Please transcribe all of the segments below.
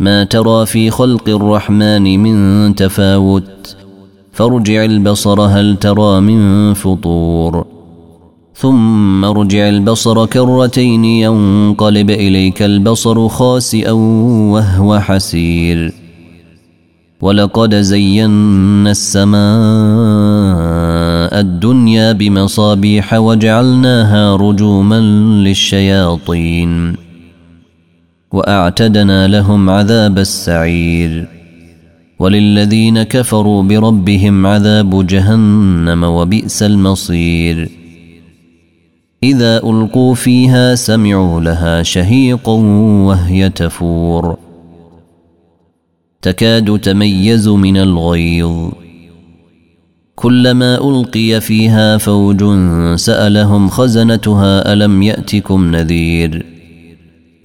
ما ترى في خلق الرحمن من تفاوت. فارجع البصر هل ترى من فطور. ثم ارجع البصر كرتين ينقلب إليك البصر خاسئا وهو حسير. ولقد زينا السماء الدنيا بمصابيح وجعلناها رجوما للشياطين. وأعتدنا لهم عذاب السعير. وللذين كفروا بربهم عذاب جهنم وبئس المصير. إذا ألقوا فيها سمعوا لها شهيقا وهي تفور. تكاد تميز من الغيظ. كلما ألقي فيها فوج سألهم خزنتها ألم يأتكم نذير.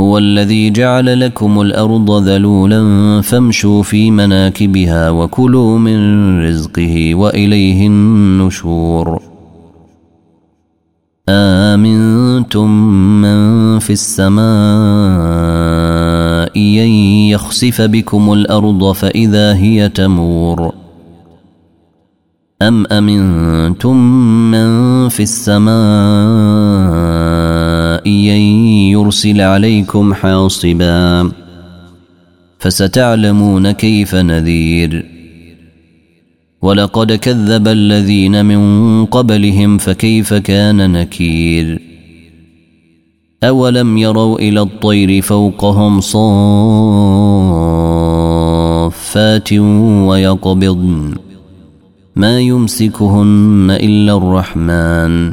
هو الذي جعل لكم الأرض ذلولا فامشوا في مناكبها وكلوا من رزقه وإليه النشور. آمنتم من في السماء أن يخسف بكم الأرض فإذا هي تمور. أم أمنتم من في السماء أن يرسل عليكم حاصبا فستعلمون كيف نذير. ولقد كذب الذين من قبلهم فكيف كان نكير. أولم يروا إلى الطير فوقهم صافات ويقبضن. ما يمسكهن إلا الرحمن.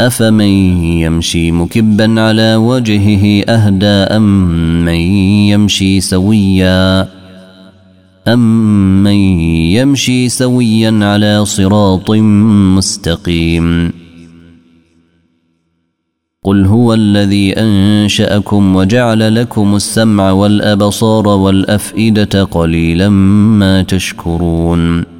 أفمن يمشي مكبا على وجهه أهدى أم من يمشي سويا؟ أم من يمشي سويا على صراط مستقيم؟ قل هو الذي أنشأكم وجعل لكم السمع والأبصار والأفئدة قليلا ما تشكرون.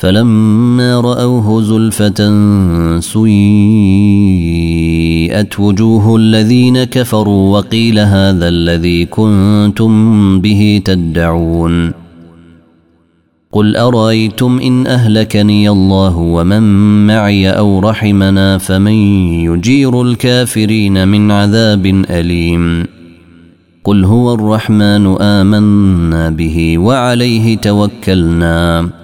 فلما رأوه زلفة سيئت وجوه الذين كفروا وقيل هذا الذي كنتم به تدعون. قل أرأيتم إن أهلكني الله ومن معي أو رحمنا فمن يجير الكافرين من عذاب أليم. قل هو الرحمن آمنا به وعليه توكلنا.